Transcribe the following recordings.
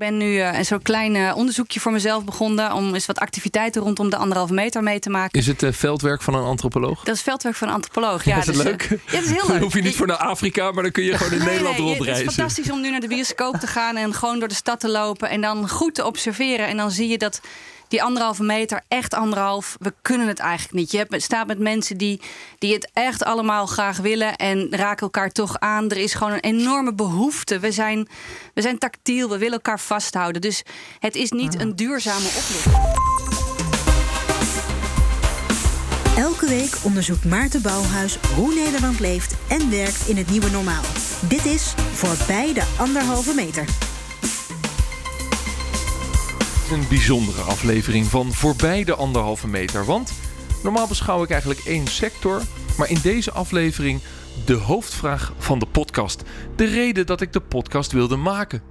Ik ben nu uh, zo'n klein uh, onderzoekje voor mezelf begonnen om eens wat activiteiten rondom de anderhalve meter mee te maken. Is het uh, veldwerk van een antropoloog? Dat is veldwerk van een antropoloog. Ja, is het dus, leuk? ja, dat is heel leuk. Dan hoef je niet voor naar Afrika, maar dan kun je gewoon in nee, Nederland nee, rondreizen. Het is fantastisch om nu naar de bioscoop te gaan en gewoon door de stad te lopen en dan goed te observeren. En dan zie je dat die anderhalve meter, echt anderhalf, we kunnen het eigenlijk niet. Je hebt, staat met mensen die, die het echt allemaal graag willen en raken elkaar toch aan. Er is gewoon een enorme behoefte. We zijn, we zijn tactiel, we willen elkaar vasthouden. Dus het is niet een duurzame oplossing. Elke week onderzoekt Maarten Bouwhuis hoe Nederland leeft en werkt in het nieuwe normaal. Dit is Voorbij de Anderhalve Meter een bijzondere aflevering van Voorbij de Anderhalve Meter. Want normaal beschouw ik eigenlijk één sector. Maar in deze aflevering de hoofdvraag van de podcast. De reden dat ik de podcast wilde maken.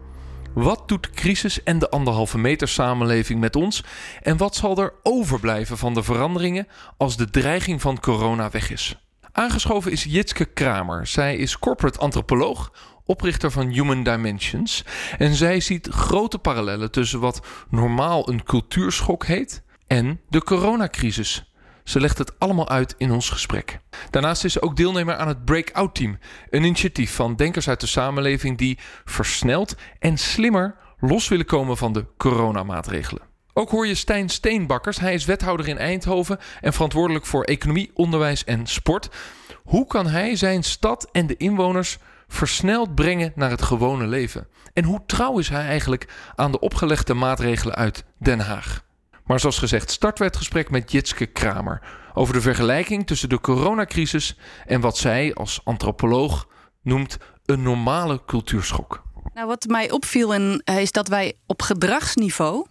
Wat doet de crisis en de anderhalve meter samenleving met ons? En wat zal er overblijven van de veranderingen als de dreiging van corona weg is? Aangeschoven is Jitske Kramer. Zij is corporate antropoloog, oprichter van Human Dimensions. En zij ziet grote parallellen tussen wat normaal een cultuurschok heet en de coronacrisis. Ze legt het allemaal uit in ons gesprek. Daarnaast is ze ook deelnemer aan het Breakout Team, een initiatief van denkers uit de samenleving die versneld en slimmer los willen komen van de coronamaatregelen. Ook hoor je Stijn Steenbakkers. Hij is wethouder in Eindhoven en verantwoordelijk voor economie, onderwijs en sport. Hoe kan hij zijn stad en de inwoners versneld brengen naar het gewone leven? En hoe trouw is hij eigenlijk aan de opgelegde maatregelen uit Den Haag? Maar zoals gezegd, starten we het gesprek met Jitske Kramer over de vergelijking tussen de coronacrisis en wat zij als antropoloog noemt een normale cultuurschok. Nou, wat mij opviel in, is dat wij op gedragsniveau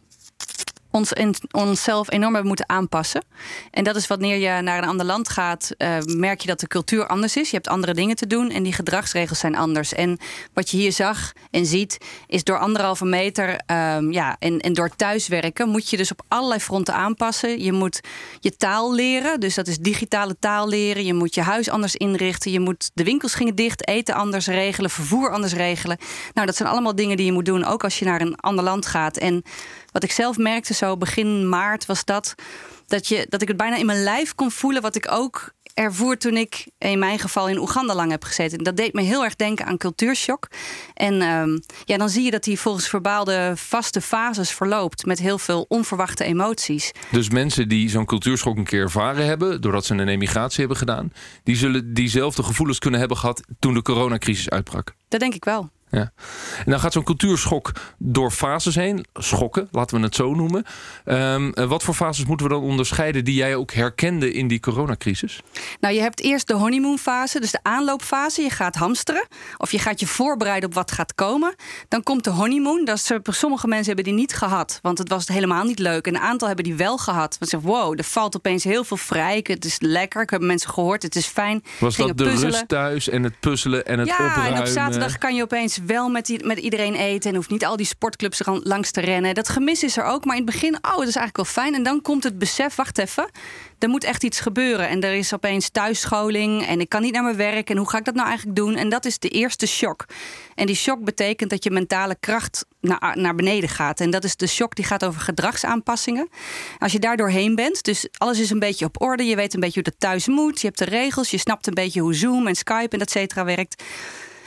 ons in, onszelf enorm hebben moeten aanpassen. En dat is wanneer je naar een ander land gaat, uh, merk je dat de cultuur anders is. Je hebt andere dingen te doen en die gedragsregels zijn anders. En wat je hier zag en ziet, is door anderhalve meter um, ja, en, en door thuiswerken moet je dus op allerlei fronten aanpassen. Je moet je taal leren, dus dat is digitale taal leren. Je moet je huis anders inrichten. Je moet de winkels gingen dicht, eten anders regelen, vervoer anders regelen. Nou, dat zijn allemaal dingen die je moet doen, ook als je naar een ander land gaat. En wat ik zelf merkte zo begin maart was dat, dat, je, dat ik het bijna in mijn lijf kon voelen. Wat ik ook ervoer toen ik in mijn geval in Oeganda lang heb gezeten. Dat deed me heel erg denken aan cultuurshock. En um, ja, dan zie je dat die volgens verbaalde vaste fases verloopt met heel veel onverwachte emoties. Dus mensen die zo'n cultuurschok een keer ervaren hebben, doordat ze een emigratie hebben gedaan, die zullen diezelfde gevoelens kunnen hebben gehad toen de coronacrisis uitbrak. Dat denk ik wel. Ja. En dan gaat zo'n cultuurschok door fases heen. Schokken, laten we het zo noemen. Um, wat voor fases moeten we dan onderscheiden die jij ook herkende in die coronacrisis? Nou, je hebt eerst de honeymoonfase, dus de aanloopfase. Je gaat hamsteren of je gaat je voorbereiden op wat gaat komen. Dan komt de honeymoon. Dat is, sommige mensen hebben die niet gehad, want het was helemaal niet leuk. En een aantal hebben die wel gehad. Want ze zeggen, wow, er valt opeens heel veel vrij. Het is lekker. Ik heb mensen gehoord, het is fijn. Was dat de puzzelen. rust thuis en het puzzelen en het ja, opruimen? Ja, en op zaterdag kan je opeens wel met, met iedereen eten. En hoeft niet al die sportclubs langs te rennen. Dat gemis is er ook. Maar in het begin, oh, dat is eigenlijk wel fijn. En dan komt het besef, wacht even. Er moet echt iets gebeuren. En er is opeens thuisscholing. En ik kan niet naar mijn werk. En hoe ga ik dat nou eigenlijk doen? En dat is de eerste shock. En die shock betekent dat je mentale kracht naar, naar beneden gaat. En dat is de shock die gaat over gedragsaanpassingen. Als je daar doorheen bent, dus alles is een beetje op orde. Je weet een beetje hoe het thuis moet. Je hebt de regels. Je snapt een beetje hoe Zoom en Skype en et cetera werkt.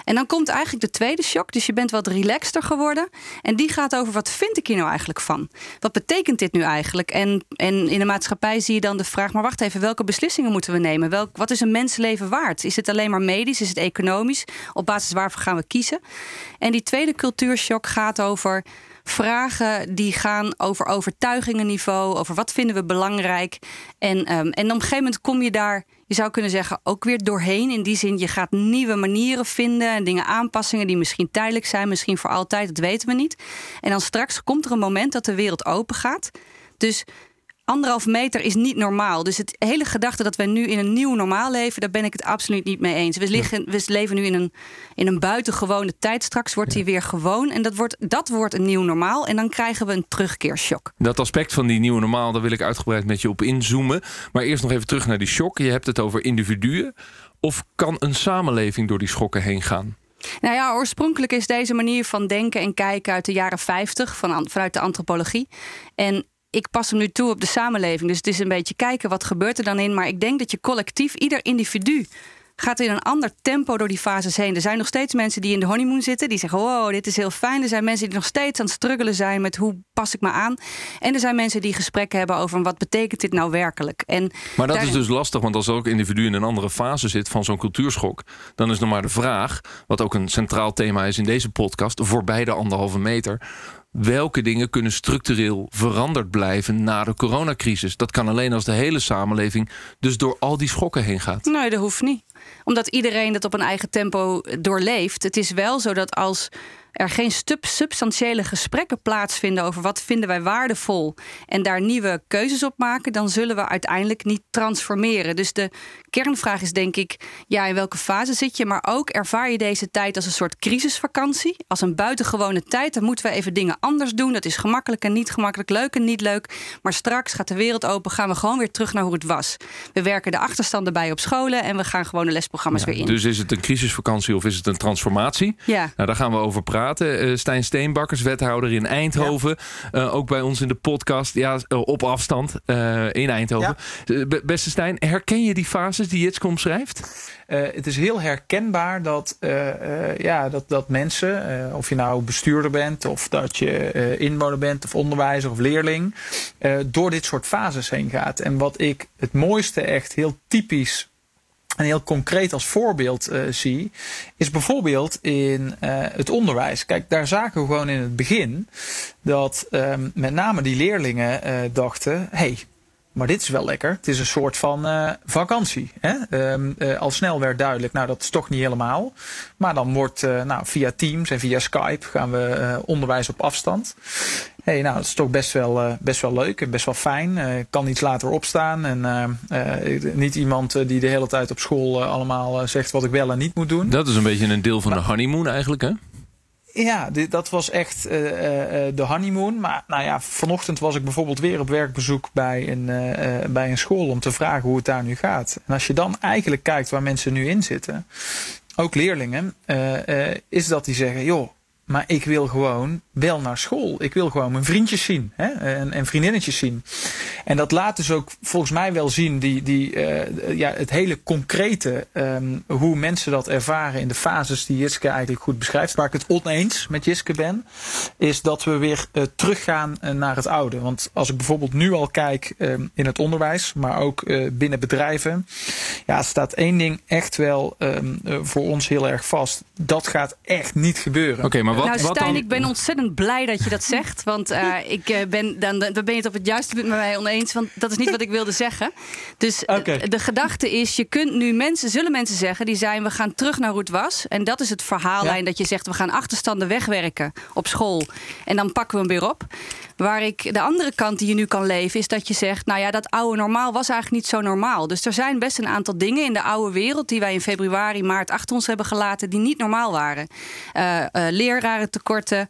En dan komt eigenlijk de tweede shock. Dus je bent wat relaxter geworden. En die gaat over wat vind ik hier nou eigenlijk van? Wat betekent dit nu eigenlijk? En, en in de maatschappij zie je dan de vraag: maar wacht even, welke beslissingen moeten we nemen? Welk, wat is een mensenleven waard? Is het alleen maar medisch? Is het economisch? Op basis waarvoor gaan we kiezen? En die tweede cultuurshock gaat over vragen die gaan over overtuigingenniveau, over wat vinden we belangrijk. En, um, en op een gegeven moment kom je daar, je zou kunnen zeggen, ook weer doorheen. In die zin, je gaat nieuwe manieren vinden en dingen aanpassingen die misschien tijdelijk zijn, misschien voor altijd, dat weten we niet. En dan straks komt er een moment dat de wereld open gaat. Dus anderhalf meter is niet normaal. Dus het hele gedachte dat we nu in een nieuw normaal leven, daar ben ik het absoluut niet mee eens. We, liggen, we leven nu in een, in een buitengewone tijd. Straks wordt die weer gewoon. En dat wordt, dat wordt een nieuw normaal. En dan krijgen we een terugkeershock. Dat aspect van die nieuwe normaal, daar wil ik uitgebreid met je op inzoomen. Maar eerst nog even terug naar die shock. Je hebt het over individuen. Of kan een samenleving door die schokken heen gaan? Nou ja, oorspronkelijk is deze manier van denken en kijken uit de jaren 50 van, vanuit de antropologie. En ik pas hem nu toe op de samenleving. Dus het is een beetje kijken wat gebeurt er dan in. Maar ik denk dat je collectief, ieder individu gaat in een ander tempo door die fases heen. Er zijn nog steeds mensen die in de honeymoon zitten, die zeggen: Wow, dit is heel fijn. Er zijn mensen die nog steeds aan het struggelen zijn met hoe pas ik me aan. En er zijn mensen die gesprekken hebben over wat betekent dit nou werkelijk. En maar dat is dus lastig, want als elk individu in een andere fase zit van zo'n cultuurschok, dan is nog maar de vraag, wat ook een centraal thema is in deze podcast, voorbij de anderhalve meter welke dingen kunnen structureel veranderd blijven na de coronacrisis. Dat kan alleen als de hele samenleving dus door al die schokken heen gaat. Nee, dat hoeft niet. Omdat iedereen dat op een eigen tempo doorleeft. Het is wel zo dat als er geen substantiële gesprekken plaatsvinden over wat vinden wij waardevol en daar nieuwe keuzes op maken, dan zullen we uiteindelijk niet transformeren. Dus de kernvraag is denk ik, ja, in welke fase zit je, maar ook ervaar je deze tijd als een soort crisisvakantie, als een buitengewone tijd. Dan moeten we even dingen anders doen. Dat is gemakkelijk en niet gemakkelijk, leuk en niet leuk. Maar straks gaat de wereld open, gaan we gewoon weer terug naar hoe het was. We werken de achterstanden bij op scholen en we gaan gewoon de lesprogramma's weer in. Dus is het een crisisvakantie of is het een transformatie? Ja. Nou, daar gaan we over praten. Uh, Stijn Steenbakkers, wethouder in Eindhoven. Uh, ook bij ons in de podcast. Ja, uh, op afstand in Eindhoven. Ja. Beste Stijn, herken je die fases die Jitske omschrijft? het is heel herkenbaar dat, ja, dat, dat mensen, of je nou bestuurder bent, of dat je inwoner bent, of onderwijzer of leerling, door dit soort fases heen gaat. En wat ik het mooiste echt heel typisch en heel concreet als voorbeeld uh, zie, is bijvoorbeeld in uh, het onderwijs. Kijk, daar zagen we gewoon in het begin dat um, met name die leerlingen uh, dachten: hey, maar dit is wel lekker. Het is een soort van vakantie. Hè? Uh, al snel werd duidelijk, nou dat is toch niet helemaal. Maar dan wordt nou, via Teams en via Skype gaan we onderwijs op afstand. Hey, nou dat is toch best wel, best wel leuk en best wel fijn. Ik kan iets later opstaan. En niet iemand die de hele tijd op school allemaal zegt wat ik wel en niet moet doen. Dat is een beetje een deel van maar, de honeymoon eigenlijk hè? Ja, dit, dat was echt uh, uh, de honeymoon. Maar nou ja, vanochtend was ik bijvoorbeeld weer op werkbezoek bij een, uh, bij een school om te vragen hoe het daar nu gaat. En als je dan eigenlijk kijkt waar mensen nu in zitten, ook leerlingen, is dat die zeggen: joh, maar ik wil gewoon wel naar school. Ik wil gewoon mijn vriendjes zien hè? En, en vriendinnetjes zien. En dat laat dus ook volgens mij wel zien die, die, uh, ja, het hele concrete, um, hoe mensen dat ervaren in de fases die Jiske eigenlijk goed beschrijft. Waar ik het oneens met Jiske ben, is dat we weer uh, teruggaan naar het oude. Want als ik bijvoorbeeld nu al kijk um, in het onderwijs, maar ook binnen bedrijven, ja, staat één ding echt wel um, voor ons heel erg vast. Dat gaat echt niet gebeuren. Oké, maar wat, nou, Stijn, dan? ik ben ontzettend blij dat je dat zegt. Want uh, ik uh, ben, dan, dan ben je het op het juiste punt met mij oneens. Want dat is niet wat ik wilde zeggen. Dus okay. de, de gedachte is, je kunt nu mensen, zullen mensen zeggen, die zijn, we gaan terug naar hoe het was. En dat is het verhaallijn ja. dat je zegt, we gaan achterstanden wegwerken op school. En dan pakken we hem weer op. Waar ik de andere kant die je nu kan leven, is dat je zegt: Nou ja, dat oude normaal was eigenlijk niet zo normaal. Dus er zijn best een aantal dingen in de oude wereld die wij in februari, maart achter ons hebben gelaten, die niet normaal waren. Uh, uh, lerarentekorten,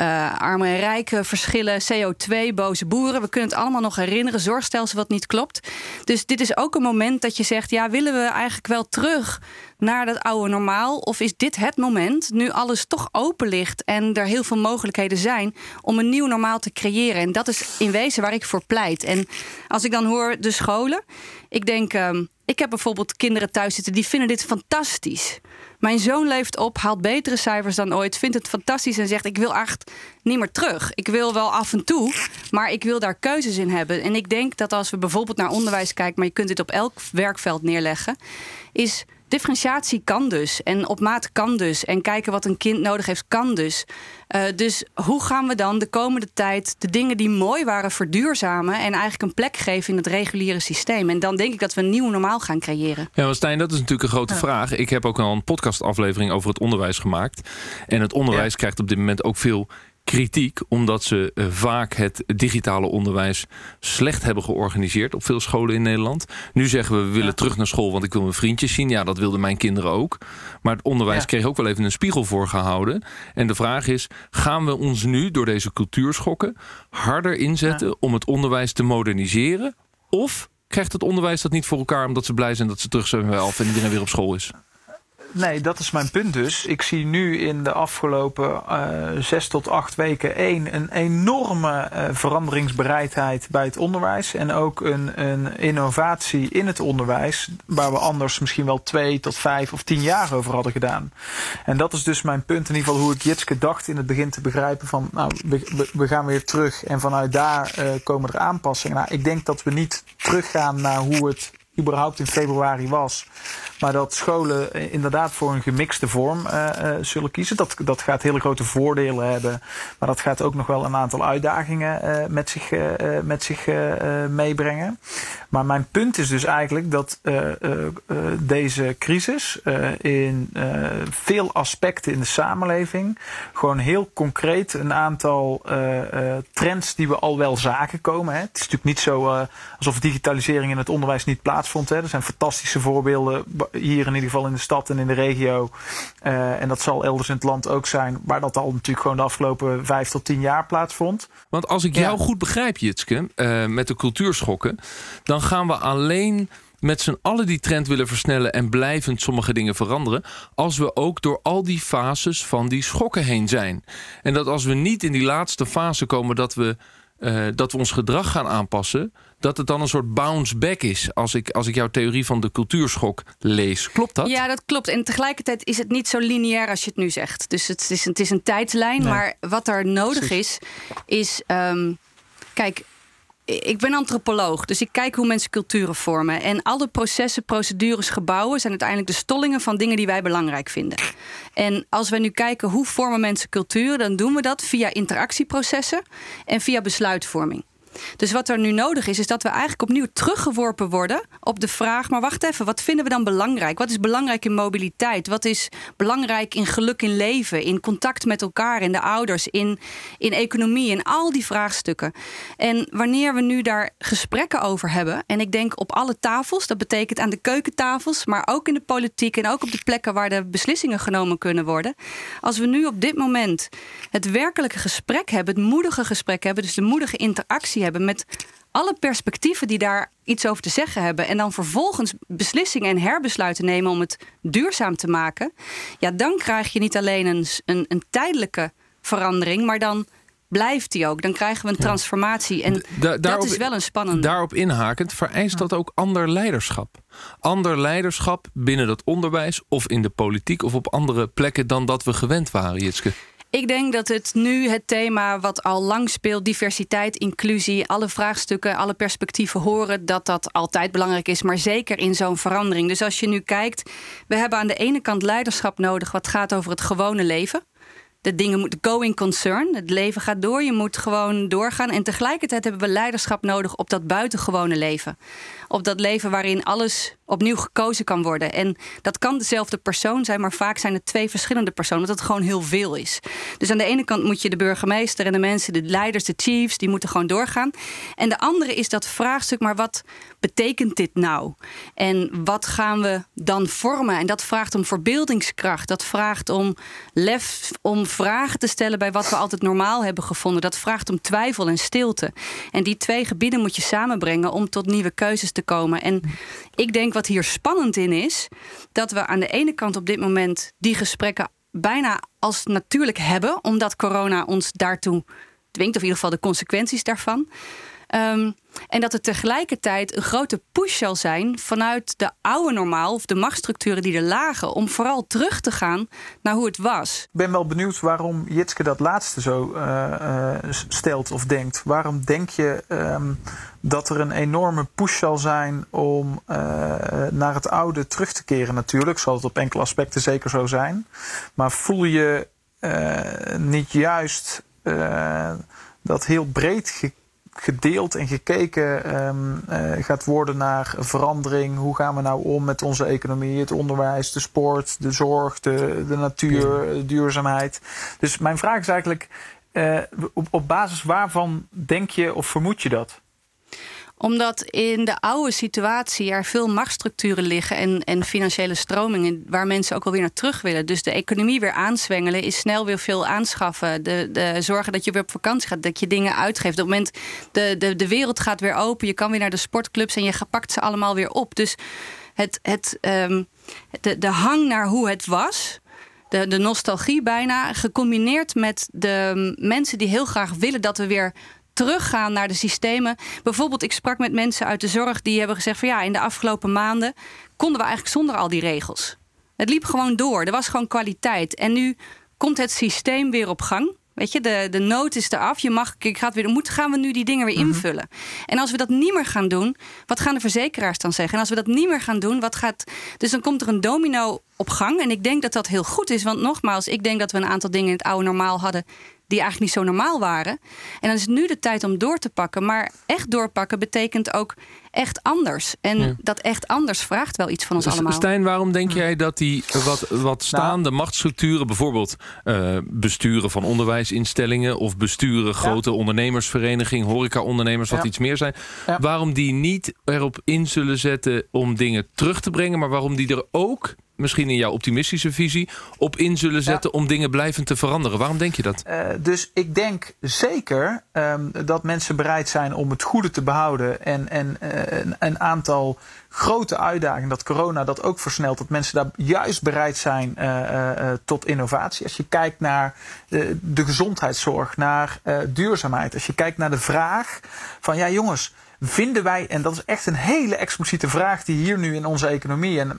uh, arme en rijke verschillen, CO2, boze boeren. We kunnen het allemaal nog herinneren. Zorgstelsel wat niet klopt. Dus dit is ook een moment dat je zegt: Ja, willen we eigenlijk wel terug naar dat oude normaal? Of is dit het moment, nu alles toch open ligt en er heel veel mogelijkheden zijn, om een nieuw normaal te creëren? En dat is in wezen waar ik voor pleit. En als ik dan hoor de scholen, ik denk, um, ik heb bijvoorbeeld kinderen thuis zitten die vinden dit fantastisch. Mijn zoon leeft op, haalt betere cijfers dan ooit, vindt het fantastisch en zegt: Ik wil echt niet meer terug. Ik wil wel af en toe, maar ik wil daar keuzes in hebben. En ik denk dat als we bijvoorbeeld naar onderwijs kijken, maar je kunt dit op elk werkveld neerleggen, is differentiatie kan dus. En op maat kan dus. En kijken wat een kind nodig heeft kan dus. Uh, dus hoe gaan we dan de komende tijd de dingen die mooi waren verduurzamen en eigenlijk een plek geven in het reguliere systeem? En dan denk ik dat we een nieuw normaal gaan creëren. Ja, maar Stijn, dat is natuurlijk een grote ja. vraag. Ik heb ook al een podcastaflevering over het onderwijs gemaakt. En het onderwijs ja. krijgt op dit moment ook veel kritiek omdat ze uh, vaak het digitale onderwijs slecht hebben georganiseerd op veel scholen in Nederland. Nu zeggen we we willen ja. terug naar school, want ik wil mijn vriendjes zien. Ja, dat wilden mijn kinderen ook. Maar het onderwijs ja. kreeg ook wel even een spiegel voorgehouden. En de vraag is: gaan we ons nu door deze cultuurschokken harder inzetten ja. om het onderwijs te moderniseren? Of krijgt het onderwijs dat niet voor elkaar omdat ze blij zijn dat ze terug zijn bij elf en iedereen weer op school is? Nee, dat is mijn punt dus. Ik zie nu in de afgelopen uh, zes tot acht weken één, een enorme uh, veranderingsbereidheid bij het onderwijs. En ook een, een innovatie in het onderwijs, waar we anders misschien wel twee tot vijf of tien jaar over hadden gedaan. En dat is dus mijn punt, in ieder geval hoe ik Jitske dacht in het begin te begrijpen van, nou, we, we gaan weer terug en vanuit daar uh, komen er aanpassingen. Nou, ik denk dat we niet teruggaan naar hoe het überhaupt in februari was. Maar dat scholen inderdaad voor een gemixte vorm uh, uh, zullen kiezen. Dat, dat gaat hele grote voordelen hebben. Maar dat gaat ook nog wel een aantal uitdagingen uh, met zich, met zich meebrengen. Maar mijn punt is dus eigenlijk dat deze crisis in veel aspecten in de samenleving gewoon heel concreet een aantal trends die we al wel zagen komen. Hè. Het is natuurlijk niet zo alsof digitalisering in het onderwijs niet plaatsvond. Hè. Er zijn fantastische voorbeelden hier in ieder geval in de stad en in de regio. Uh, en dat zal elders in het land ook zijn, waar dat al natuurlijk gewoon de afgelopen vijf tot tien jaar plaatsvond. Want als ik jou goed begrijp, Jitske, uh, met de cultuurschokken, dan gaan we alleen met z'n allen die trend willen versnellen en blijvend sommige dingen veranderen, als we ook door al die fases van die schokken heen zijn. En dat als we niet in die laatste fase komen dat we, uh, dat we ons gedrag gaan aanpassen, dat het dan een soort bounce back is. Als ik, als ik jouw theorie van de cultuurschok lees. Klopt dat? Ja, dat klopt. En tegelijkertijd is het niet zo lineair als je het nu zegt. Dus het is, het is een tijdslijn. Nee. Maar wat er nodig is, is. Um, kijk, ik ben antropoloog, dus ik kijk hoe mensen culturen vormen. En alle processen, procedures, gebouwen zijn uiteindelijk de stollingen van dingen die wij belangrijk vinden. En als we nu kijken hoe vormen mensen culturen, dan doen we dat via interactieprocessen en via besluitvorming. Dus wat er nu nodig is, is dat we eigenlijk opnieuw teruggeworpen worden op de vraag: maar wacht even, wat vinden we dan belangrijk? Wat is belangrijk in mobiliteit? Wat is belangrijk in geluk in leven, in contact met elkaar, in de ouders, in, in economie, in al die vraagstukken? En wanneer we nu daar gesprekken over hebben, en ik denk op alle tafels, dat betekent aan de keukentafels, maar ook in de politiek en ook op de plekken waar de beslissingen genomen kunnen worden. Als we nu op dit moment het werkelijke gesprek hebben, het moedige gesprek hebben, dus de moedige interactie hebben met alle perspectieven die daar iets over te zeggen hebben. En dan vervolgens beslissingen en herbesluiten nemen om het duurzaam te maken. Ja, dan krijg je niet alleen een, een, een tijdelijke verandering, maar dan blijft die ook. Dan krijgen we een transformatie. En da dat is wel een spannende. Daarop inhakend vereist dat ook ander leiderschap. Ander leiderschap binnen dat onderwijs of in de politiek of op andere plekken dan dat we gewend waren, Jitske. Ik denk dat het nu het thema wat al lang speelt, diversiteit, inclusie, alle vraagstukken, alle perspectieven horen, dat dat altijd belangrijk is, maar zeker in zo'n verandering. Dus als je nu kijkt, we hebben aan de ene kant leiderschap nodig wat gaat over het gewone leven de dingen moeten going concern. Het leven gaat door, je moet gewoon doorgaan. En tegelijkertijd hebben we leiderschap nodig op dat buitengewone leven. Op dat leven waarin alles opnieuw gekozen kan worden. En dat kan dezelfde persoon zijn, maar vaak zijn het twee verschillende personen, omdat het gewoon heel veel is. Dus aan de ene kant moet je de burgemeester en de mensen, de leiders, de chiefs, die moeten gewoon doorgaan. En de andere is dat vraagstuk, maar wat betekent dit nou? En wat gaan we dan vormen? En dat vraagt om verbeeldingskracht. Dat vraagt om lef, om vragen te stellen bij wat we altijd normaal hebben gevonden. Dat vraagt om twijfel en stilte. En die twee gebieden moet je samenbrengen om tot nieuwe keuzes te komen. En ik denk wat hier spannend in is, dat we aan de ene kant op dit moment die gesprekken bijna als natuurlijk hebben, omdat corona ons daartoe dwingt, of in ieder geval de consequenties daarvan. Um, en dat er tegelijkertijd een grote push zal zijn vanuit de oude normaal of de machtsstructuren die er lagen, om vooral terug te gaan naar hoe het was. Ik ben wel benieuwd waarom Jitske dat laatste zo uh, uh, stelt of denkt. Waarom denk je um, dat er een enorme push zal zijn om uh, naar het oude terug te keren? Natuurlijk zal het op enkele aspecten zeker zo zijn. Maar voel je niet juist dat heel breed gekeken? Gedeeld en gekeken um, uh, gaat worden naar verandering. Hoe gaan we nou om met onze economie, het onderwijs, de sport, de zorg, de, de natuur, de duurzaamheid. Dus mijn vraag is eigenlijk, uh, op, op basis waarvan denk je of vermoed je dat? Omdat in de oude situatie er veel machtsstructuren liggen en, en financiële stromingen waar mensen ook alweer naar terug willen. Dus de economie weer aanzwengelen is snel weer veel aanschaffen. De, de zorgen dat je weer op vakantie gaat, dat je dingen uitgeeft. Op het moment de, de, de wereld gaat weer open, je kan weer naar de sportclubs en je pakt ze allemaal weer op. Dus het, het, ehm, de, de hang naar hoe het was. De, de nostalgie bijna, gecombineerd met de mensen die heel graag willen dat we weer teruggaan naar de systemen. Bijvoorbeeld, ik sprak met mensen uit de zorg die hebben gezegd van ja, in de afgelopen maanden konden we eigenlijk zonder al die regels. Het liep gewoon door. Er was gewoon kwaliteit. En nu komt het systeem weer op gang. Weet je, de, de nood is eraf. Je mag, ik ga weer, moet, gaan we nu die dingen weer mhm. invullen? En als we dat niet meer gaan doen, wat gaan de verzekeraars dan zeggen? En als we dat niet meer gaan doen, wat gaat. Dus dan komt er een domino op gang. En ik denk dat dat heel goed is. Want nogmaals, ik denk dat we een aantal dingen in het oude normaal hadden die eigenlijk niet zo normaal waren. En dan is het nu de tijd om door te pakken. Maar echt doorpakken betekent ook echt anders. En dat echt anders vraagt wel iets van ons allemaal. Stijn, waarom denk jij dat die wat, wat nou. staande machtsstructuren... bijvoorbeeld uh, besturen van onderwijsinstellingen... of besturen grote ondernemersvereniging, horecaondernemers... wat iets meer zijn... waarom die niet erop in zullen zetten om dingen terug te brengen... maar waarom die er ook misschien in jouw optimistische visie op in zullen zetten om dingen blijvend te veranderen. Waarom denk je dat? Uh, dus ik denk zeker um, dat mensen bereid zijn om het goede te behouden en, en uh, een, een, aantal grote uitdagingen, dat corona dat ook versnelt, dat mensen daar juist bereid zijn uh, tot innovatie. Als je kijkt naar de, de gezondheidszorg, naar duurzaamheid, als je kijkt naar de vraag van ja jongens, vinden wij, en dat is echt een hele expliciete vraag die hier nu in onze economie en,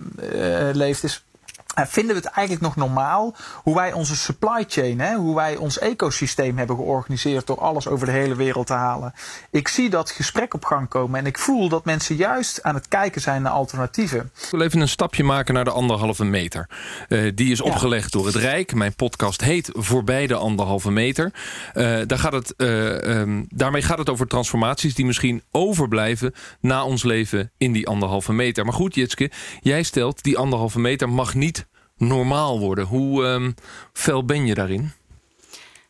leeft, is eh, vinden we het eigenlijk nog normaal hoe wij onze supply chain, hè, hoe wij ons ecosysteem hebben georganiseerd door alles over de hele wereld te halen? Ik zie dat gesprek op gang komen en ik voel dat mensen juist aan het kijken zijn naar alternatieven. Ik wil even een stapje maken naar de anderhalve meter. Uh, die is opgelegd door het Rijk. Mijn podcast heet Voorbij de anderhalve meter. Uh, daar gaat het, um, daarmee gaat het over transformaties die misschien overblijven na ons leven in die anderhalve meter. Maar goed, Jitske, jij stelt die anderhalve meter mag niet normaal worden. Hoe um, fel ben je daarin?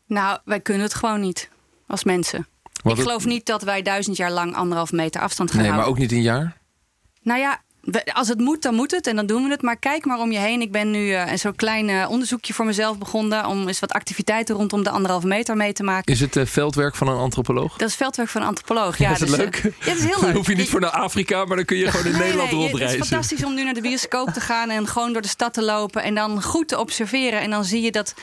Nou, wij kunnen het gewoon niet als mensen. ik geloof niet dat wij duizend jaar lang anderhalf meter afstand gaan nee, houden. maar ook niet een jaar? Nou ja, als het moet, dan moet het en dan doen we het. Maar kijk maar om je heen. Ik ben nu uh, een zo'n klein uh, onderzoekje voor mezelf begonnen... om eens wat activiteiten rondom de anderhalve meter mee te maken. Is het uh, veldwerk van een antropoloog? Dat is veldwerk van een antropoloog, ja. is het leuk? ja, dat is heel leuk. Dan hoef je niet voor naar Afrika, maar dan kun je gewoon in Nederland nee, rondreizen. Het is fantastisch om nu naar de bioscoop te gaan... en gewoon door de stad te lopen en dan goed te observeren. En dan zie je dat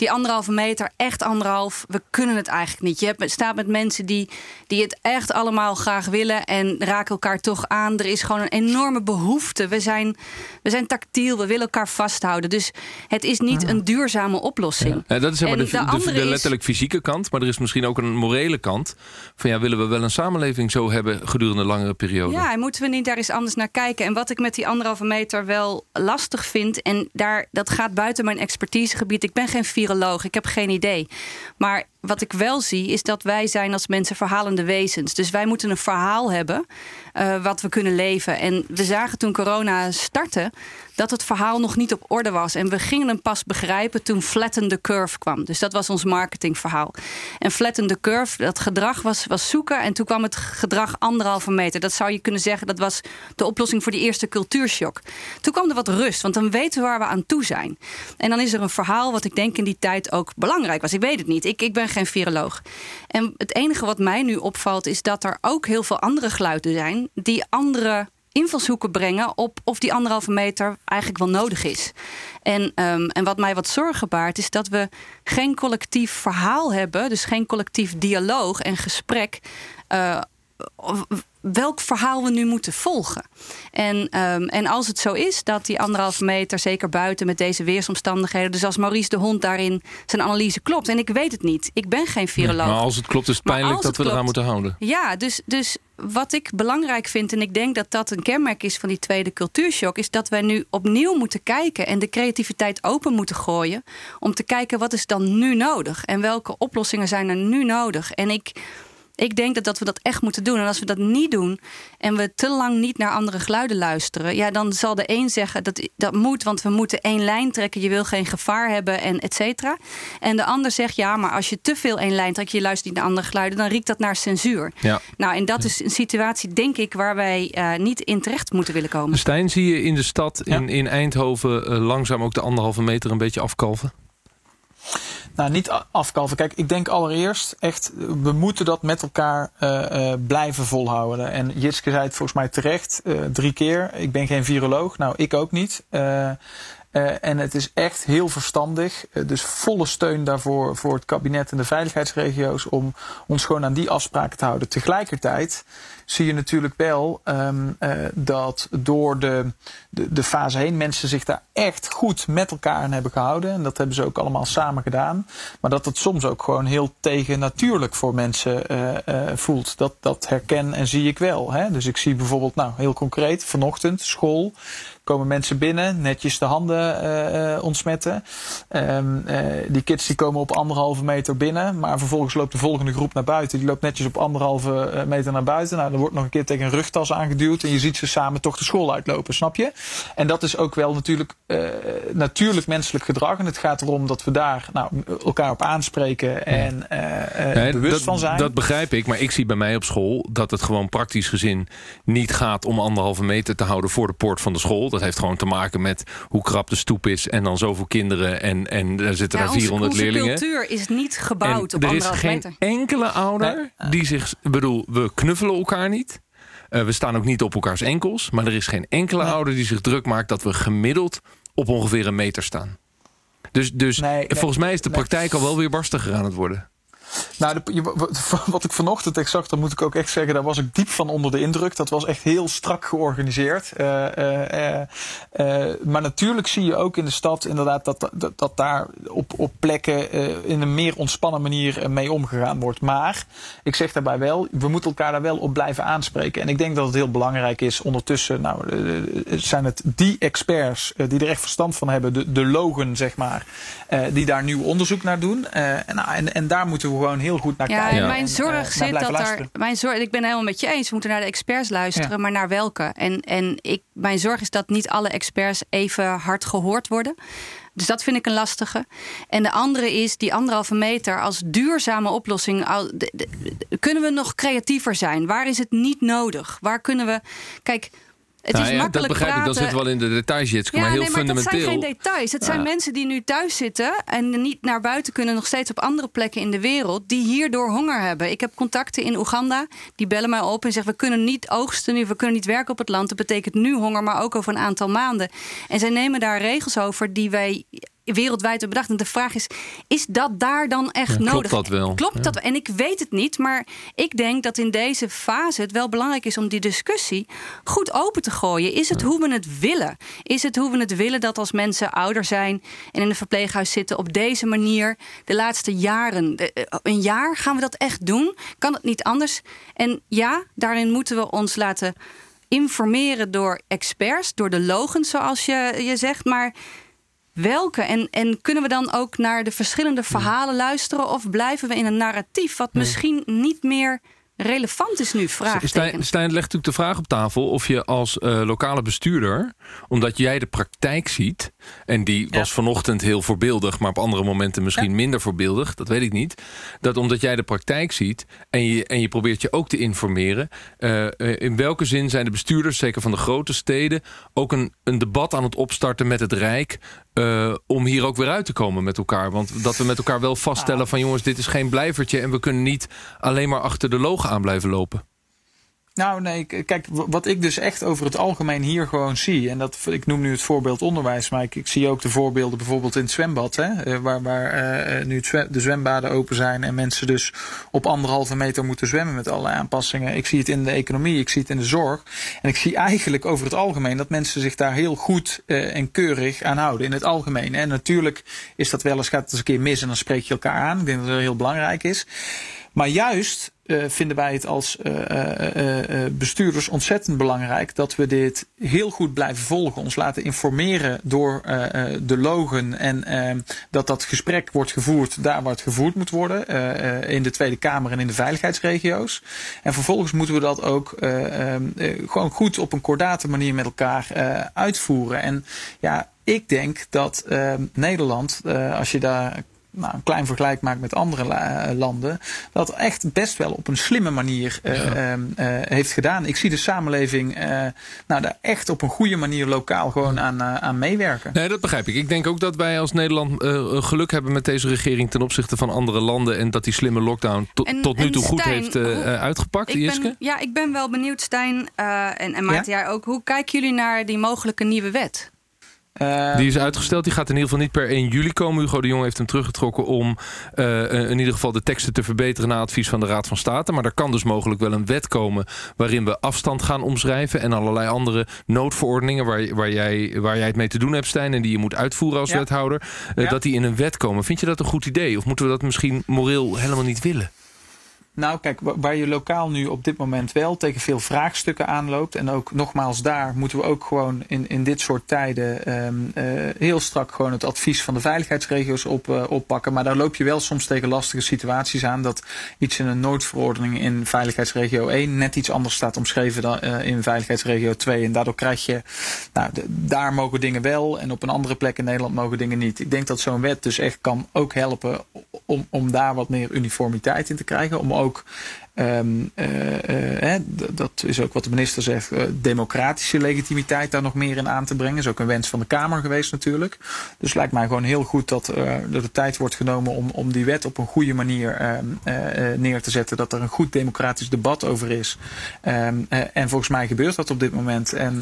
die anderhalve meter, echt anderhalf, we kunnen het eigenlijk niet. Je hebt, staat met mensen die, die het echt allemaal graag willen en raken elkaar toch aan. Er is gewoon een enorme behoefte. We zijn, we zijn tactiel, we willen elkaar vasthouden. Dus het is niet een duurzame oplossing. Ja. dat is maar de, de, de, letterlijk fysieke kant, maar er is misschien ook een morele kant. Van ja, willen we wel een samenleving zo hebben gedurende een langere periode? Ja, en moeten we niet daar eens anders naar kijken? En wat ik met die anderhalve meter wel lastig vind, en daar, dat gaat buiten mijn expertisegebied. Ik ben geen viroloog ik heb geen idee. Maar wat ik wel zie, is dat wij zijn als mensen verhalende wezens. Dus wij moeten een verhaal hebben uh, wat we kunnen leven. En we zagen toen corona startte dat het verhaal nog niet op orde was. En we gingen hem pas begrijpen toen Flatten the Curve kwam. Dus dat was ons marketingverhaal. En Flatten the Curve, dat gedrag was, was zoeken. En toen kwam het gedrag anderhalve meter. Dat zou je kunnen zeggen, dat was de oplossing voor die eerste cultuurshock. Toen kwam er wat rust, want dan weten we waar we aan toe zijn. En dan is er een verhaal wat ik denk in die tijd ook belangrijk was. Ik weet het niet, ik, ik ben geen viroloog. En het enige wat mij nu opvalt is dat er ook heel veel andere geluiden zijn... die andere invalshoeken brengen op of die anderhalve meter eigenlijk wel nodig is. En, um, en wat mij wat zorgen baart, is dat we geen collectief verhaal hebben, dus geen collectief dialoog en gesprek. Uh, welk verhaal we nu moeten volgen. En, um, en als het zo is dat die anderhalve meter, zeker buiten met deze weersomstandigheden, dus als Maurice de Hond daarin zijn analyse klopt, en ik weet het niet, ik ben geen viroloog. maar als het klopt, is het pijnlijk dat we eraan moeten houden. Ja, dus, dus wat ik belangrijk vind, en ik denk dat dat een kenmerk is van die tweede cultuurshock, is dat wij nu opnieuw moeten kijken en de creativiteit open moeten gooien om te kijken wat is dan nu nodig en welke oplossingen zijn er nu nodig. En ik ik denk dat, dat we dat echt moeten doen. En als we dat niet doen en we te lang niet naar andere geluiden luisteren, ja, dan zal de een zeggen dat dat moet, want we moeten één lijn trekken. Je wil geen gevaar hebben en et cetera. En de ander zegt ja, maar als je te veel één lijn trekt, je luistert niet naar andere geluiden, dan riekt dat naar censuur. Ja. Nou, en dat is een situatie, denk ik, waar wij uh, niet in terecht moeten willen komen. Stijn, zie je in de stad, in, in Eindhoven, uh, langzaam ook de anderhalve meter een beetje afkalven? Nou, niet afkalven. Kijk, ik denk allereerst echt, we moeten dat met elkaar uh, uh, blijven volhouden. En Jitske zei het volgens mij terecht, uh, drie keer. Ik ben geen viroloog. Nou, ik ook niet. Uh, en het is echt heel verstandig, uh, dus volle steun daarvoor voor het kabinet en de veiligheidsregio's om ons gewoon aan die afspraken te houden. Tegelijkertijd zie je natuurlijk wel um, uh, dat door de, de, de, fase heen mensen zich daar echt goed met elkaar aan hebben gehouden. En dat hebben ze ook allemaal samen gedaan. Maar dat het soms ook gewoon heel tegennatuurlijk voor mensen voelt. Dat, dat herken en zie ik wel. Hè? Dus ik zie bijvoorbeeld, nou heel concreet, vanochtend school komen mensen binnen, netjes de handen uh, ontsmetten. Um, uh, die kids die komen op anderhalve meter binnen, maar vervolgens loopt de volgende groep naar buiten. Die loopt netjes op anderhalve meter naar buiten. Nou, er wordt nog een keer tegen een rugtas aangeduwd en je ziet ze samen toch de school uitlopen, snap je? En dat is ook wel natuurlijk uh, natuurlijk menselijk gedrag. En het gaat erom dat we daar nou, elkaar op aanspreken en nee, bewust dat, van zijn. Dat begrijp ik, maar ik zie bij mij op school dat het gewoon praktisch gezin niet gaat om anderhalve meter te houden voor de poort van de school. Dat heeft gewoon te maken met hoe krap de stoep is en dan zoveel kinderen en, en daar zitten ja, daar 400 onze, leerlingen. De cultuur is niet gebouwd en op Er is geen meter. enkele ouder die zich, bedoel, we knuffelen elkaar niet. Uh, we staan ook niet op elkaars enkels, maar er is geen enkele nee. ouder die zich druk maakt dat we gemiddeld op ongeveer een meter staan. Dus, dus nee, volgens mij is de praktijk al wel weer barstiger aan het worden. Nou, wat ik vanochtend echt zag, dan moet ik ook echt zeggen, daar was ik diep van onder de indruk. Dat was echt heel strak georganiseerd. Uh, uh, uh, maar natuurlijk zie je ook in de stad inderdaad dat, dat, dat daar op, op plekken in een meer ontspannen manier mee omgegaan wordt. Maar ik zeg daarbij wel, we moeten elkaar daar wel op blijven aanspreken. En ik denk dat het heel belangrijk is ondertussen, nou, zijn het die experts die er echt verstand van hebben, de, de logen zeg maar, die daar nieuw onderzoek naar doen. en, nou, en, en daar moeten we gewoon heel goed naar ja, kijken. Mijn zorg en, zit dat er. Mijn zorg, ik ben helemaal met je eens. We moeten naar de experts luisteren, ja. maar naar welke? En, en ik, mijn zorg is dat niet alle experts even hard gehoord worden. Dus dat vind ik een lastige. En de andere is die anderhalve meter als duurzame oplossing. Kunnen we nog creatiever zijn? Waar is het niet nodig? Waar kunnen we. Kijk. Het nou is ja, makkelijk dat begrijp praten. ik, dat zit wel in de details, Jitske, ja, maar heel nee, maar fundamenteel. Dat zijn geen details. Het ja. zijn mensen die nu thuis zitten en niet naar buiten kunnen, nog steeds op andere plekken in de wereld, die hierdoor honger hebben. Ik heb contacten in Oeganda, die bellen mij op en zeggen: We kunnen niet oogsten nu, we kunnen niet werken op het land. Dat betekent nu honger, maar ook over een aantal maanden. En zij nemen daar regels over die wij wereldwijd bedacht. En de vraag is, is dat daar dan echt ja, nodig? Klopt dat wel? Klopt ja. dat? En ik weet het niet, maar ik denk dat in deze fase het wel belangrijk is om die discussie goed open te gooien. Is het ja. hoe we het willen? Is het hoe we het willen dat als mensen ouder zijn en in een verpleeghuis zitten op deze manier de laatste jaren? Een jaar gaan we dat echt doen? Kan het niet anders? En ja, daarin moeten we ons laten informeren door experts, door de logens, zoals je, je zegt, maar welke? En, en kunnen we dan ook naar de verschillende verhalen luisteren? Of blijven we in een narratief wat nee. misschien niet meer relevant is nu? Vraagteken. Stijn, Stijn legt natuurlijk de vraag op tafel of je als uh, lokale bestuurder, omdat jij de praktijk ziet, en die was vanochtend heel voorbeeldig, maar op andere momenten misschien ja. minder voorbeeldig, dat weet ik niet, dat omdat jij de praktijk ziet en je, en je probeert je ook te informeren, uh, in welke zin zijn de bestuurders, zeker van de grote steden, ook een, een debat aan het opstarten met het Rijk, uh, om hier ook weer uit te komen met elkaar. Want dat we met elkaar wel vaststellen van jongens, dit is geen blijvertje en we kunnen niet alleen maar achter de logo aan blijven lopen. Nou, nee, kijk, wat ik dus echt over het algemeen hier gewoon zie, en dat, ik noem nu het voorbeeld onderwijs, maar ik, zie ook de voorbeelden bijvoorbeeld in het zwembad, hè, waar, waar uh, nu zwem, de zwembaden open zijn en mensen dus op anderhalve meter moeten zwemmen met allerlei aanpassingen. Ik zie het in de economie, ik zie het in de zorg. En ik zie eigenlijk over het algemeen dat mensen zich daar heel goed en keurig aan houden, in het algemeen. En natuurlijk is dat wel eens, gaat het eens een keer mis en dan spreek je elkaar aan. Ik denk dat dat heel belangrijk is. Maar juist uh, vinden wij het als uh, uh, bestuurders ontzettend belangrijk dat we dit heel goed blijven volgen. Ons laten informeren door de logen en dat dat gesprek wordt gevoerd daar waar het gevoerd moet worden. in de Tweede Kamer en in de veiligheidsregio's. En vervolgens moeten we dat ook gewoon goed op een kordate manier met elkaar uitvoeren. En ja, ik denk dat Nederland, als je daar nou, een klein vergelijk maakt met andere eh, landen, dat echt best wel op een slimme manier uh, heeft gedaan. Ik zie de samenleving nou, daar echt op een goede manier lokaal gewoon aan, aan meewerken. Nee, dat begrijp ik. Ik denk ook dat wij als Nederland geluk hebben met deze regering ten opzichte van andere landen en dat die slimme lockdown tot nu toe goed heeft uitgepakt. Ik ben, ja, ik ben wel benieuwd, Stijn en, en Maarten, ja? ook. Hoe kijken jullie naar die mogelijke nieuwe wet? Uh, die is uitgesteld. Die gaat in ieder geval niet per 1 juli komen. Hugo de Jong heeft hem teruggetrokken om uh, in ieder geval de teksten te verbeteren na advies van de Raad van State. Maar er kan dus mogelijk wel een wet komen waarin we afstand gaan omschrijven en allerlei andere noodverordeningen waar, waar, jij, waar jij het mee te doen hebt, Stijn, en die je moet uitvoeren als wethouder, ja. dat die in een wet komen. Vind je dat een goed idee? Of moeten we dat misschien moreel helemaal niet willen? Nou, kijk, waar je lokaal nu op dit moment wel tegen veel vraagstukken aanloopt. En ook nogmaals, daar moeten we ook gewoon in, in dit soort tijden um, uh, heel strak gewoon het advies van de veiligheidsregio's op, uh, oppakken. Maar daar loop je wel soms tegen lastige situaties aan. Dat iets in een noodverordening in veiligheidsregio 1 net iets anders staat omschreven dan uh, in veiligheidsregio 2. En daardoor krijg je, nou, daar mogen dingen wel en op een andere plek in Nederland mogen dingen niet. Ik denk dat zo'n wet dus echt kan ook helpen om, om daar wat meer uniformiteit in te krijgen. Om ook ook Um, uh, uh, dat is ook wat de minister zegt, uh, democratische legitimiteit daar nog meer in aan te brengen. Dat is ook een wens van de Kamer geweest natuurlijk. Dus lijkt mij gewoon heel goed dat er de tijd wordt genomen om, om die wet op een goede manier ehm, neer te zetten. Dat er een goed democratisch debat over is. Um, en volgens mij gebeurt dat op dit moment. En,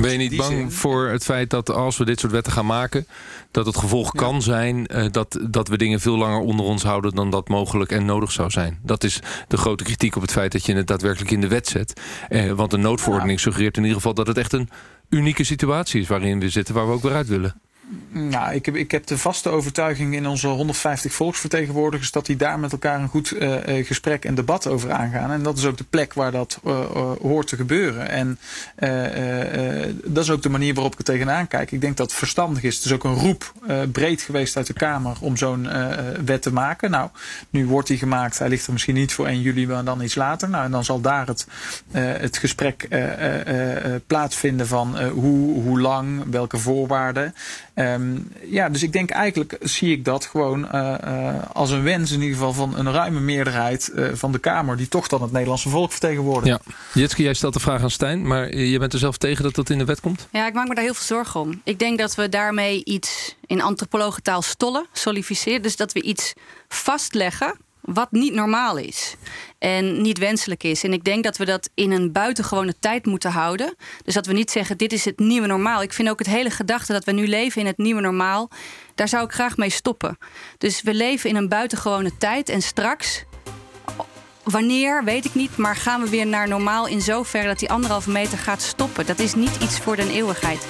ben je niet bang zin... voor het feit dat als we dit soort wetten gaan maken, dat het gevolg ja. kan zijn dat, dat we dingen veel langer onder ons houden dan dat mogelijk en nodig zou zijn? Dat is de grote kritiek op het feit dat je het daadwerkelijk in de wet zet. Eh, want een noodverordening suggereert in ieder geval dat het echt een unieke situatie is waarin we zitten, waar we ook weer uit willen. Nou, ik heb, ik heb de vaste overtuiging in onze 150 volksvertegenwoordigers dat die daar met elkaar een goed uh, gesprek en debat over aangaan. En dat is ook de plek waar dat uh, hoort te gebeuren. En dat is ook de manier waarop ik er tegenaan kijk. Ik denk dat het verstandig is. Het is ook een roep breed geweest uit de Kamer om zo'n wet te maken. Nou, nu wordt die gemaakt. Hij ligt er misschien niet voor 1 juli, maar dan iets later. Nou, en dan zal daar het, het gesprek plaatsvinden van hoe, hoe lang, welke voorwaarden. Um, ja, dus ik denk eigenlijk zie ik dat gewoon uh, uh, als een wens in ieder geval van een ruime meerderheid uh, van de Kamer die toch dan het Nederlandse volk vertegenwoordigt. Ja. Jitske, jij stelt de vraag aan Stijn, maar je bent er zelf tegen dat dat in de wet komt? Ja, ik maak me daar heel veel zorgen om. Ik denk dat we daarmee iets in antropologentaal stollen, solificeren. Dus dat we iets vastleggen wat niet normaal is en niet wenselijk is. En ik denk dat we dat in een buitengewone tijd moeten houden. Dus dat we niet zeggen: dit is het nieuwe normaal. Ik vind ook het hele gedachte dat we nu leven in het nieuwe normaal. Daar zou ik graag mee stoppen. Dus we leven in een buitengewone tijd en straks. Wanneer, weet ik niet, maar gaan we weer naar normaal in zoverre dat die anderhalve meter gaat stoppen. Dat is niet iets voor de eeuwigheid.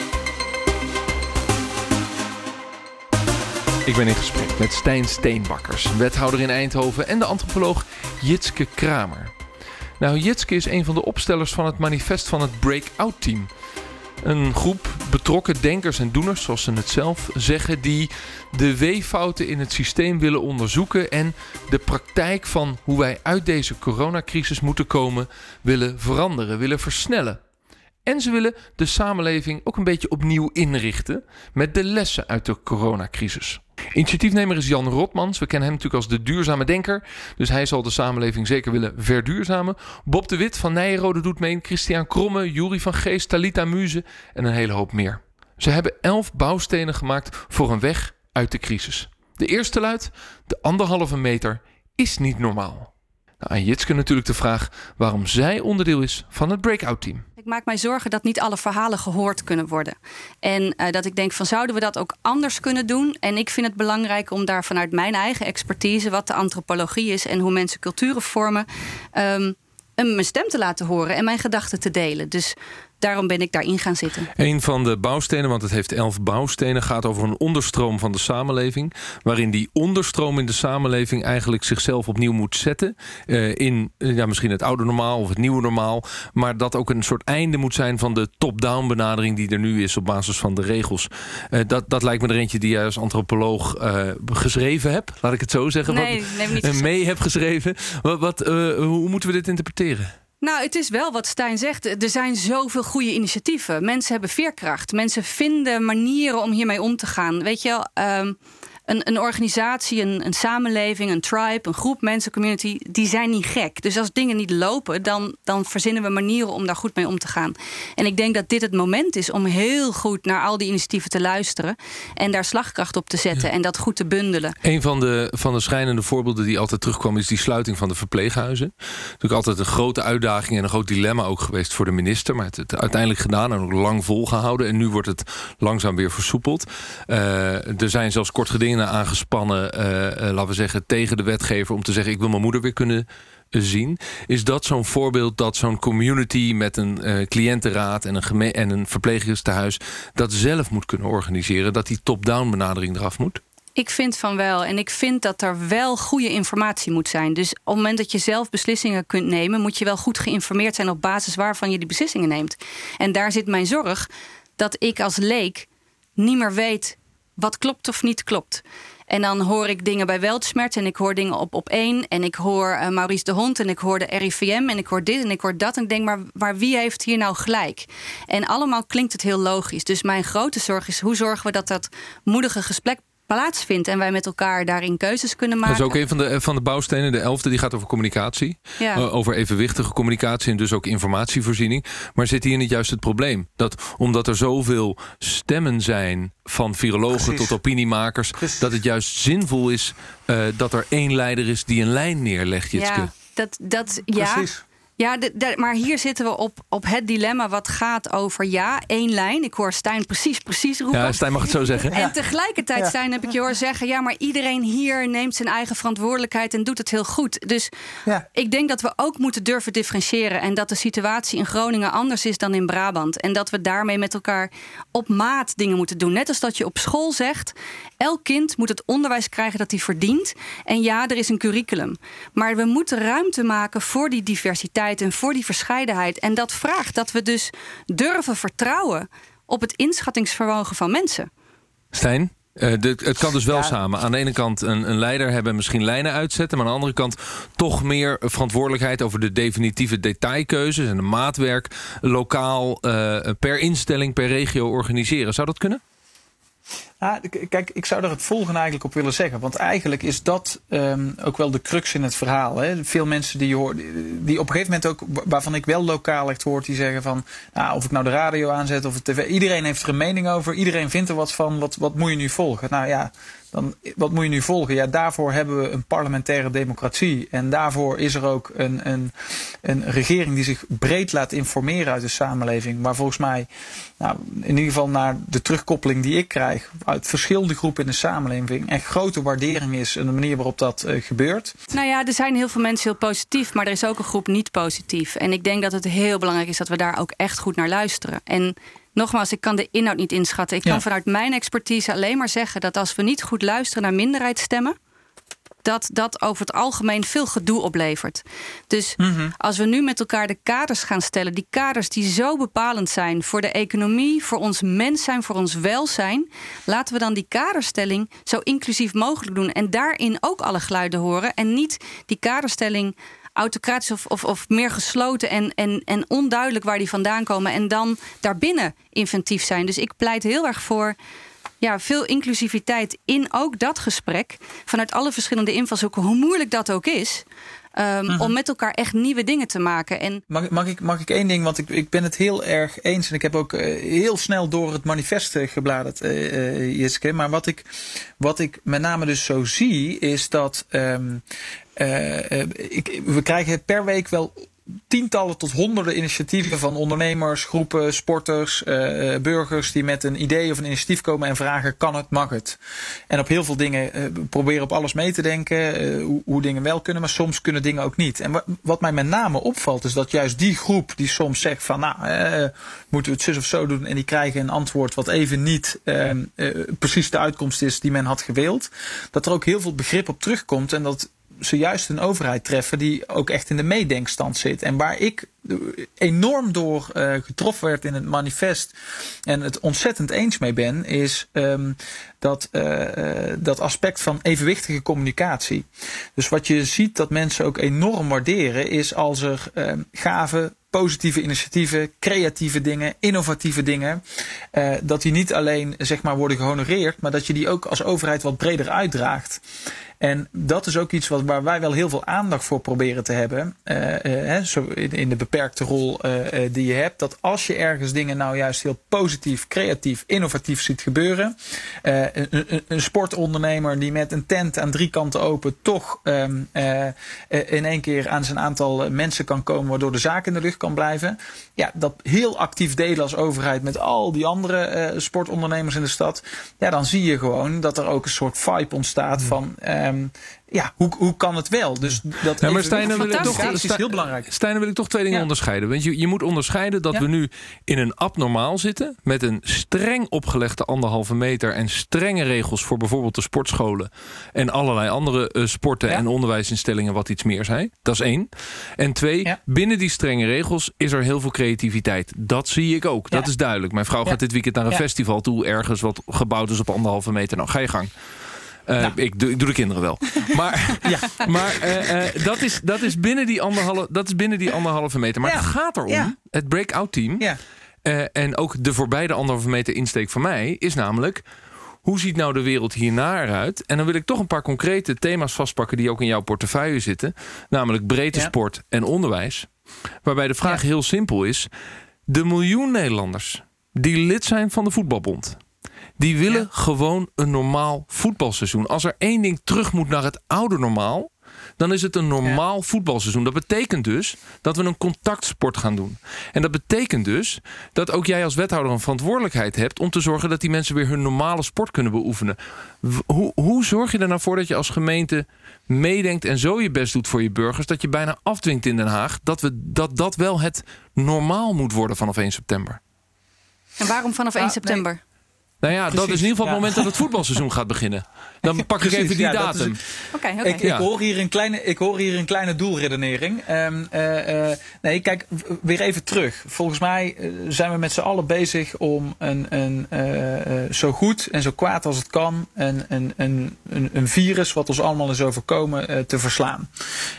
Ik ben in gesprek met Stijn Steenbakkers, wethouder in Eindhoven... en de antropoloog Jitske Kramer. Nou, Jitske is een van de opstellers van het manifest van het Breakout Team. Een groep betrokken denkers en doeners, zoals ze het zelf zeggen... die de weeffouten in het systeem willen onderzoeken... en de praktijk van hoe wij uit deze coronacrisis moeten komen... willen veranderen, willen versnellen. En ze willen de samenleving ook een beetje opnieuw inrichten... met de lessen uit de coronacrisis. Initiatiefnemer is Jan Rotmans. We kennen hem natuurlijk als de duurzame denker. Dus hij zal de samenleving zeker willen verduurzamen. Bob de Wit van Nijenrode doet mee. Christian Kromme, Jury van Geest, Talita Muze en een hele hoop meer. Ze hebben elf bouwstenen gemaakt voor een weg uit de crisis. De eerste luidt: de anderhalve meter is niet normaal. Nou, aan Jitske natuurlijk de vraag waarom zij onderdeel is van het breakout team. Ik maak mij zorgen dat niet alle verhalen gehoord kunnen worden. En uh, dat ik denk van zouden we dat ook anders kunnen doen? En ik vind het belangrijk om daar vanuit mijn eigen expertise, wat de antropologie is en hoe mensen culturen vormen, um, mijn stem te laten horen en mijn gedachten te delen. Dus daarom ben ik daarin gaan zitten. Een van de bouwstenen, want het heeft elf bouwstenen, gaat over een onderstroom van de samenleving. Waarin die onderstroom in de samenleving eigenlijk zichzelf opnieuw moet zetten. Uh, in ja, misschien het oude normaal of het nieuwe normaal. Maar dat ook een soort einde moet zijn van de top-down benadering die er nu is op basis van de regels. Uh, dat, dat lijkt me er eentje die jij als antropoloog uh, geschreven hebt. Laat ik het zo zeggen. Nee, wat, nee, niet mee heb geschreven. Wat, wat hoe moeten we dit interpreteren? Nou, het is wel wat Stijn zegt. Er zijn zoveel goede initiatieven. Mensen hebben veerkracht. Mensen vinden manieren om hiermee om te gaan. Weet je wel, um, een, een organisatie, een, een samenleving, een tribe, een groep mensen, community, die zijn niet gek. Dus als dingen niet lopen, dan, dan verzinnen we manieren om daar goed mee om te gaan. En ik denk dat dit het moment is om heel goed naar al die initiatieven te luisteren en daar slagkracht op te zetten en dat goed te bundelen. Een van de, van de schrijnende voorbeelden die altijd terugkwam, is die sluiting van de verpleeghuizen. Natuurlijk altijd een grote uitdaging en een groot dilemma ook geweest voor de minister. Maar het, het uiteindelijk gedaan en ook lang volgehouden. En nu wordt het langzaam weer versoepeld. Uh, er zijn zelfs kort gedingen aangespannen, uh, uh, laten we zeggen, tegen de wetgever om te zeggen: ik wil mijn moeder weer kunnen zien. Is dat zo'n voorbeeld dat zo'n community met een cliëntenraad en een, en een verpleeghuistehuis dat zelf moet kunnen organiseren, dat die top-down benadering eraf moet? Ik vind van wel. En ik vind dat er wel goede informatie moet zijn. Dus op het moment dat je zelf beslissingen kunt nemen, moet je wel goed geïnformeerd zijn op basis waarvan je die beslissingen neemt. En daar zit mijn zorg dat ik als leek niet meer weet wat klopt of niet klopt. En dan hoor ik dingen bij Weltschmerz en ik hoor dingen op op één. En ik hoor uh, Maurice de Hond en ik hoor de RIVM en ik hoor dit en ik hoor dat. En ik denk, maar, maar wie heeft hier nou gelijk? En allemaal klinkt het heel logisch. Dus mijn grote zorg is, hoe zorgen we dat dat moedige gesprek plaatsvindt en wij met elkaar daarin keuzes kunnen maken. Dat is ook een van de, van de bouwstenen. De elfde die gaat over communicatie. Ja. Uh, over evenwichtige communicatie en dus ook informatievoorziening. Maar zit hier niet juist het probleem? Dat omdat er zoveel stemmen zijn van virologen Precies. tot opiniemakers... Precies. dat het juist zinvol is uh, dat er één leider is die een lijn neerlegt, Jitske. Ja, dat, dat, ja. Precies. Ja, de, de, maar hier zitten we op, op het dilemma wat gaat over ja, één lijn. Ik hoor Stijn precies, precies roepen. Ja, Stijn mag het zo zeggen. En tegelijkertijd, ja. Stijn, heb ik je horen zeggen... ja, maar iedereen hier neemt zijn eigen verantwoordelijkheid... en doet het heel goed. Dus ja. ik denk dat we ook moeten durven differentiëren... en dat de situatie in Groningen anders is dan in Brabant. En dat we daarmee met elkaar op maat dingen moeten doen. Net als dat je op school zegt... elk kind moet het onderwijs krijgen dat hij verdient. En ja, er is een curriculum. Maar we moeten ruimte maken voor die diversiteit en voor die verscheidenheid. En dat vraagt dat we dus durven vertrouwen op het inschattingsvermogen van mensen. Stijn? Uh, de, het kan dus wel ja. samen. Aan de ene kant een, een, leider hebben, misschien lijnen uitzetten. Maar aan de andere kant toch meer verantwoordelijkheid over de definitieve detailkeuzes en de maatwerk lokaal uh, per instelling, per regio organiseren. Zou dat kunnen? Nou, kijk, ik zou er het volgende eigenlijk op willen zeggen. Want eigenlijk is dat um, ook wel de crux in het verhaal. Hè. Veel mensen die, je hoort, die op een gegeven moment ook, waarvan ik wel lokaal echt hoort, die zeggen van, nou, of ik nou de radio aanzet of de tv. Iedereen heeft er een mening over, iedereen vindt er wat van. Wat, wat moet je nu volgen? Nou ja, dan, wat moet je nu volgen? Ja, daarvoor hebben we een parlementaire democratie. En daarvoor is er ook een, een, een regering die zich breed laat informeren uit de samenleving. Maar volgens mij, nou, in ieder geval naar de terugkoppeling die ik krijg uit verschillende groepen in de samenleving, echt grote waardering is en de manier waarop dat uh, gebeurt. Nou ja, er zijn heel veel mensen heel positief, maar er is ook een groep niet positief. En ik denk dat het heel belangrijk is dat we daar ook echt goed naar luisteren. En nogmaals, ik kan de inhoud niet inschatten. Ik ja. kan vanuit mijn expertise alleen maar zeggen dat als we niet goed luisteren naar minderheidsstemmen, dat dat over het algemeen veel gedoe oplevert. Dus mm -hmm. als we nu met elkaar de kaders gaan stellen, die kaders die zo bepalend zijn voor de economie, voor ons mens zijn, voor ons welzijn, laten we dan die kaderstelling zo inclusief mogelijk doen en daarin ook alle geluiden horen en niet die kaderstelling autocratisch of, of, of meer gesloten en, en, en onduidelijk waar die vandaan komen. En dan daarbinnen inventief zijn. Dus ik pleit heel erg voor ja, veel inclusiviteit in ook dat gesprek. Vanuit alle verschillende invalshoeken, hoe moeilijk dat ook is. Um, uh -huh. Om met elkaar echt nieuwe dingen te maken. En... Mag, mag, ik, mag ik één ding? Want ik, ik ben het heel erg eens. En ik heb ook uh, heel snel door het manifest uh, gebladerd, uh, Jiske. Maar wat ik, wat ik met name dus zo zie, is dat. Um, ik, we krijgen per week wel tientallen tot honderden initiatieven van ondernemers, groepen, sporters, uh, burgers die met een idee of een initiatief komen en vragen: kan het, mag het? En op heel veel dingen uh, proberen op alles mee te denken, hoe, hoe, dingen wel kunnen, maar soms kunnen dingen ook niet. En wat mij met name opvalt, is dat juist die groep die soms zegt: van nou, moeten we het zus of zo doen, en die krijgen een antwoord wat even niet ehm, precies de uitkomst is die men had gewild, dat er ook heel veel begrip op terugkomt en dat zojuist een overheid treffen die ook echt in de meedenkstand zit. En waar ik enorm door uh, getroffen werd in het manifest en het ontzettend eens mee ben, is um, dat, uh, dat aspect van evenwichtige communicatie. Dus wat je ziet dat mensen ook enorm waarderen, is als er uh, gave positieve initiatieven, creatieve dingen, innovatieve dingen, uh, dat die niet alleen zeg maar worden gehonoreerd, maar dat je die ook als overheid wat breder uitdraagt. En dat is ook iets wat, waar wij wel heel veel aandacht voor proberen te hebben. Uh, uh, zo in, in, de beperkte rol uh, die je hebt. Dat als je ergens dingen nou juist heel positief, creatief, innovatief ziet gebeuren. Een, een, een, sportondernemer die met een tent aan drie kanten open toch um, in één keer aan zijn aantal mensen kan komen. Waardoor de zaak in de lucht kan blijven. Ja, dat heel actief delen als overheid met al die andere sportondernemers in de stad. Ja, dan zie je gewoon dat er ook een soort vibe ontstaat van... Um, ja, hoe, hoe kan het wel? Dus dat ja, maar Stijn, wil ik toch, is heel belangrijk. Stijn, wil ik toch twee dingen ja. onderscheiden. Want je, je moet onderscheiden dat ja. we nu in een abnormaal zitten... met een streng opgelegde anderhalve meter... en strenge regels voor bijvoorbeeld de sportscholen... en allerlei andere uh, sporten en onderwijsinstellingen wat iets meer zijn. Dat is één. En twee, binnen die strenge regels is er heel veel creativiteit. Dat zie ik ook. Dat is duidelijk. Mijn vrouw gaat dit weekend naar een festival toe... ergens wat gebouwd is op anderhalve meter. Nou, ga je gang. Uh, nou. ik, doe, ik doe de kinderen wel. Maar, ja. maar uh, uh, dat, is, dat, is binnen die anderhalve, dat is binnen die anderhalve meter. Maar ja. het gaat erom, ja. het breakout team... en ook de voorbij de anderhalve meter insteek van mij... is namelijk, hoe ziet nou de wereld hierna eruit? En dan wil ik toch een paar concrete thema's vastpakken... die ook in jouw portefeuille zitten. Namelijk breedte sport en onderwijs. Waarbij de vraag heel simpel is... de miljoen Nederlanders die lid zijn van de voetbalbond... Die willen ja. gewoon een normaal voetbalseizoen. Als er één ding terug moet naar het oude normaal dan is het een normaal ja. voetbalseizoen. Dat betekent dus dat we een contactsport gaan doen. En dat betekent dus dat ook jij als wethouder een verantwoordelijkheid hebt... om te zorgen dat die mensen weer hun normale sport kunnen beoefenen. Hoe, hoe zorg je er nou voor dat je als gemeente meedenkt... en zo je best doet voor je burgers... dat je bijna afdwingt in Den Haag... dat we, dat, dat wel het normaal moet worden vanaf 1 september? En waarom vanaf 1 september? Nee. Nou ja, Precies, dat is in ieder geval het moment dat het voetbalseizoen gaat beginnen. Dan pak ik even die ja, datum. Is, okay, okay. Ik, ik, hoor hier een kleine, ik hoor hier een kleine doelredenering. Um, uh, uh, nee, kijk, weer even terug. Volgens mij zijn we met z'n allen bezig om een, een, uh, zo goed en zo kwaad als het kan... een, een, een, een virus wat ons allemaal is overkomen te verslaan.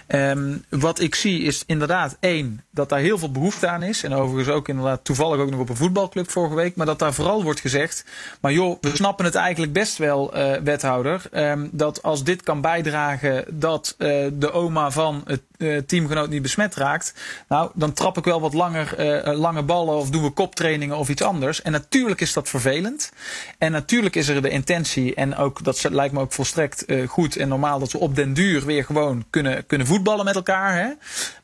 Um, wat ik zie is inderdaad één, dat daar heel veel behoefte aan is. En overigens ook inderdaad toevallig ook nog op een voetbalclub vorige week. Maar dat daar vooral wordt gezegd... maar joh, we snappen het eigenlijk best wel, wethouder Um, dat als dit kan bijdragen dat uh, de oma van het uh, teamgenoot niet besmet raakt. Nou, dan trap ik wel wat langer uh, lange ballen of doen we koptrainingen of iets anders. En natuurlijk is dat vervelend. En natuurlijk is er de intentie. En ook dat lijkt me ook volstrekt goed en normaal dat we op den duur weer gewoon kunnen, kunnen voetballen met elkaar. Hè?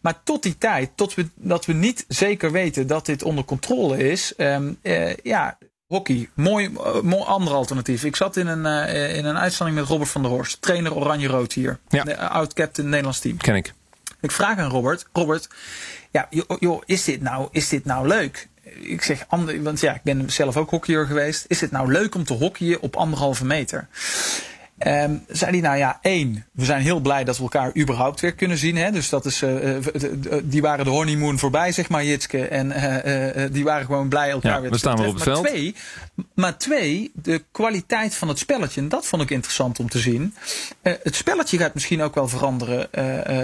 Maar tot die tijd, tot we, dat we niet zeker weten dat dit onder controle is. Um, ja, Hockey, mooi, uh, mooi ander alternatief. Ik zat in een, uh, in een uitzending met Robert van der Horst, trainer Oranje-Rood hier. Ja. De uh, oud-captain Nederlands team. Ken ik. Ik vraag aan Robert, Robert, ja, joh, joh, is, dit nou, is dit nou leuk? Ik zeg, want ja, ik ben zelf ook hockeyer geweest. Is het nou leuk om te hockeyen op anderhalve meter? Um, zei hij, nou ja, één, we zijn heel blij dat we elkaar überhaupt weer kunnen zien. Hè? Dus dat is, uh, die waren de honeymoon voorbij, zeg maar, Jitske. En uh, die waren gewoon blij elkaar ja, weer we staan weer op het maar veld. Twee, maar twee, de kwaliteit van het spelletje. En dat vond ik interessant om te zien. het spelletje gaat misschien ook wel veranderen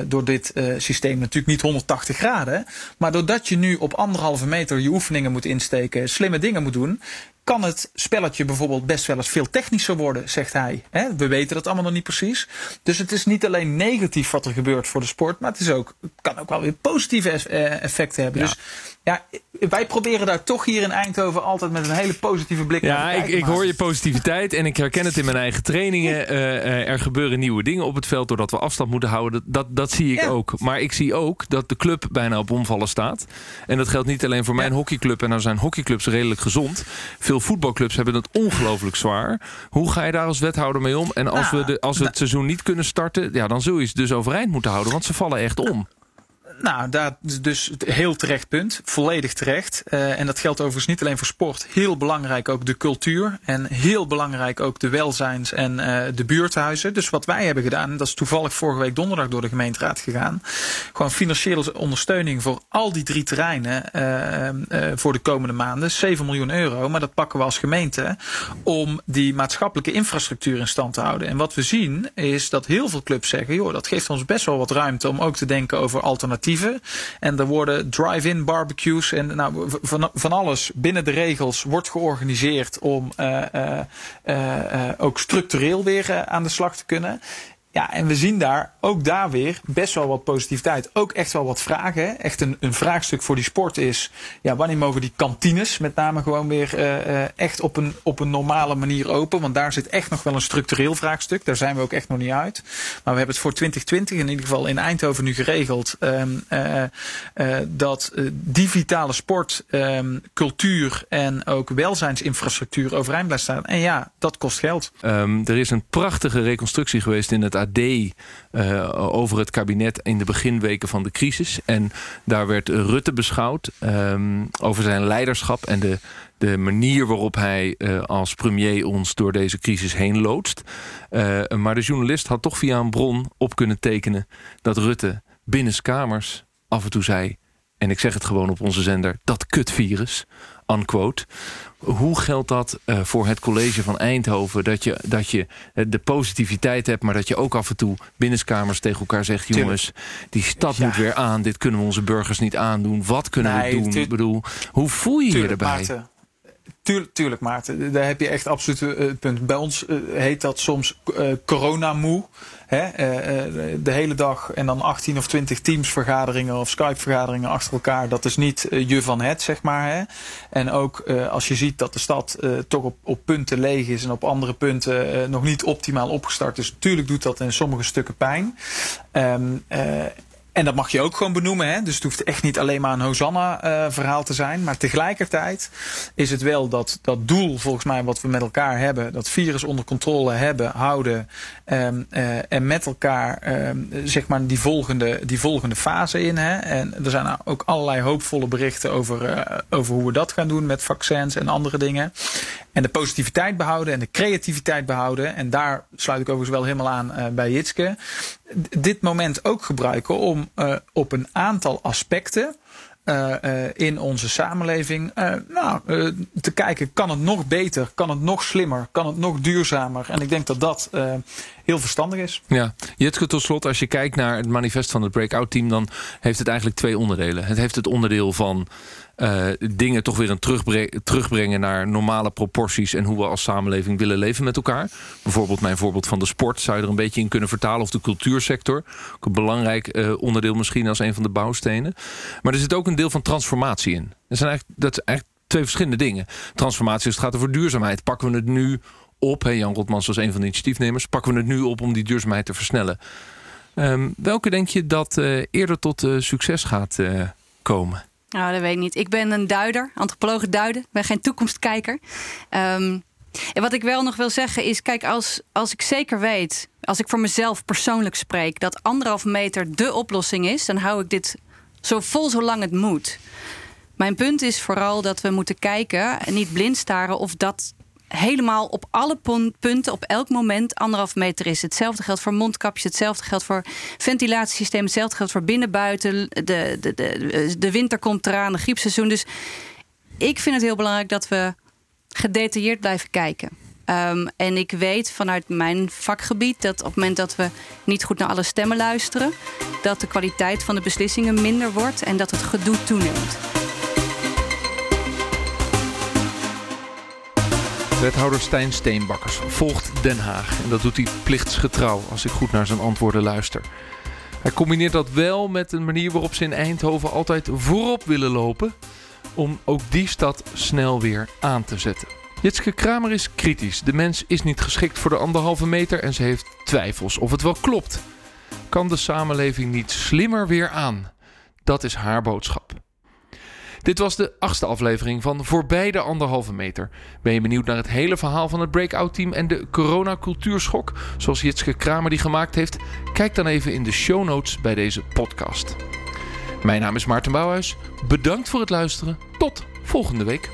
door dit systeem. Natuurlijk niet 180 graden. Maar doordat je nu op anderhalve meter je oefeningen moet insteken, slimme dingen moet doen kan het spelletje bijvoorbeeld best wel eens veel technischer worden, zegt hij. we weten dat allemaal nog niet precies. Dus het is niet alleen negatief wat er gebeurt voor de sport, maar het, is ook, het kan ook wel weer positieve eh, effecten hebben. Ja. Dus ja, wij proberen daar toch hier in Eindhoven altijd met een hele positieve blik ja, naar te kijken. Ik, ik hoor je positiviteit en ik herken het in mijn eigen trainingen. Uh, er gebeuren nieuwe dingen op het veld doordat we afstand moeten houden. Dat, dat, dat zie ik Ja. ook. Maar ik zie ook dat de club bijna op omvallen staat. En dat geldt niet alleen voor mijn Ja. hockeyclub. En nou zijn hockeyclubs redelijk gezond. Veel voetbalclubs hebben het ongelooflijk zwaar. Hoe ga je daar als wethouder mee om? En als, Nou, we, de, als we het seizoen niet kunnen starten, ja, dan zul je ze dus overeind moeten houden. Want ze vallen echt om. Nou, daar dus heel terecht punt. Volledig terecht. Eh, en dat geldt overigens niet alleen voor sport. Heel belangrijk ook de cultuur. En heel belangrijk ook de welzijns- en eh, de buurthuizen. Dus wat wij hebben gedaan, dat is toevallig vorige week donderdag door de gemeenteraad gegaan. Gewoon financiële ondersteuning voor al die drie terreinen eh, voor de komende maanden. 7 miljoen euro. Maar dat pakken we als gemeente om die maatschappelijke infrastructuur in stand te houden. En wat we zien is dat heel veel clubs zeggen, joh, dat geeft ons best wel wat ruimte om ook te denken over alternatieven En er worden drive-in barbecues en nou, van, van alles binnen de regels wordt georganiseerd om ook structureel weer aan de slag te kunnen. Ja, en we zien daar ook daar weer best wel wat positiviteit. Ook echt wel wat vragen. Echt een, een vraagstuk voor die sport is: ja, wanneer mogen die kantines met name gewoon weer uh, echt op een, op een normale manier open? Want daar zit echt nog wel een structureel vraagstuk. Daar zijn we ook echt nog niet uit. Maar we hebben het voor 2020 in ieder geval in Eindhoven nu geregeld. Um, uh, dat die vitale sport, um, cultuur en ook welzijnsinfrastructuur overeind blijft staan. En ja, dat kost geld. Um, er is een prachtige reconstructie geweest in het Uh, over het kabinet in de beginweken van de crisis. En daar werd Rutte beschouwd um, over zijn leiderschap en de, de manier waarop hij uh, als premier ons door deze crisis heen loodst. Uh, maar de journalist had toch via een bron op kunnen tekenen dat Rutte binnenskamers af en toe zei. En ik zeg het gewoon op onze zender, dat kutvirus unquote. Hoe geldt dat uh, voor het college van Eindhoven? Dat je, dat je de positiviteit hebt, maar dat je ook af en toe binnenskamers tegen elkaar zegt: jongens, die stad ja. moet weer aan. Dit kunnen we onze burgers niet aandoen. Wat kunnen nee, we doen? Ik bedoel, hoe voel je je erbij? Maarten. Tuurlijk, tuurlijk, Maarten. Daar heb je echt absoluut het punt. Bij ons heet dat soms uh, corona-moe. Hè? Uh, de hele dag en dan 18 of 20 Teams-vergaderingen of Skype-vergaderingen achter elkaar. Dat is niet je van het, zeg maar. Hè? En ook als je ziet dat de stad toch op, op punten leeg is en op andere punten nog niet optimaal opgestart is. Tuurlijk doet dat in sommige stukken pijn. Um, en dat mag je ook gewoon benoemen. Hè? Dus het hoeft echt niet alleen maar een Hosanna-verhaal uh, te zijn. Maar tegelijkertijd is het wel dat, dat doel, volgens mij, wat we met elkaar hebben: dat virus onder controle hebben, houden. Um, uh, en met elkaar, um, zeg maar, die volgende, die volgende fase in. Hè? En er zijn ook allerlei hoopvolle berichten over, uh, over hoe we dat gaan doen met vaccins en andere dingen. En de positiviteit behouden en de creativiteit behouden. En daar sluit ik overigens wel helemaal aan uh, bij Jitske. Dit moment ook gebruiken om uh, op een aantal aspecten uh, in onze samenleving nou, te kijken, kan het nog beter, kan het nog slimmer, kan het nog duurzamer. En ik denk dat dat heel verstandig is. Ja, Jitske, tot slot, als je kijkt naar het manifest van het breakout team, dan heeft het eigenlijk twee onderdelen. Het heeft het onderdeel van uh, dingen toch weer een terugbrengen, naar normale proporties en hoe we als samenleving willen leven met elkaar. Bijvoorbeeld mijn voorbeeld van de sport zou je er een beetje in kunnen vertalen, of de cultuursector. Ook een belangrijk uh, onderdeel misschien als een van de bouwstenen. Maar er zit ook een deel van transformatie in. Dat zijn eigenlijk, dat twee verschillende dingen. Transformatie, als het gaat over duurzaamheid, pakken we het nu op. Jan Rotmans was een van de initiatiefnemers. Pakken we het nu op om die duurzaamheid te versnellen. Um, welke denk je dat uh, eerder tot succes gaat komen? Nou, dat weet ik niet. Ik ben een duider, antropoloog duiden. Ik ben geen toekomstkijker. Um, en wat ik wel nog wil zeggen is, kijk, als, als ik zeker weet, als ik voor mezelf persoonlijk spreek, dat anderhalve meter de oplossing is, dan hou ik dit zo vol zolang het moet. Mijn punt is vooral dat we moeten kijken en niet blind staren of dat helemaal op alle punten, op elk moment, anderhalf meter is. Hetzelfde geldt voor mondkapjes, hetzelfde geldt voor ventilatiesysteem, hetzelfde geldt voor binnen-buiten. De, de, de, de winter komt eraan, de griepseizoen. Dus ik vind het heel belangrijk dat we gedetailleerd blijven kijken. Um, en ik weet vanuit mijn vakgebied dat op het moment dat we niet goed naar alle stemmen luisteren, dat de kwaliteit van de beslissingen minder wordt en dat het gedoe toeneemt. Wethouder Stijn Steenbakkers volgt Den Haag. En dat doet hij plichtsgetrouw als ik goed naar zijn antwoorden luister. Hij combineert dat wel met een manier waarop ze in Eindhoven altijd voorop willen lopen. Om ook die stad snel weer aan te zetten. Jitske Kramer is kritisch. De mens is niet geschikt voor de anderhalve meter en ze heeft twijfels of het wel klopt. Kan de samenleving niet slimmer weer aan? Dat is haar boodschap. Dit was de achtste aflevering van Voorbij de Anderhalve Meter. Ben je benieuwd naar het hele verhaal van het Breakout Team en de corona-cultuurschok, zoals Jitske Kramer die gemaakt heeft? Kijk dan even in de show notes bij deze podcast. Mijn naam is Maarten Bouwhuis. Bedankt voor het luisteren. Tot volgende week.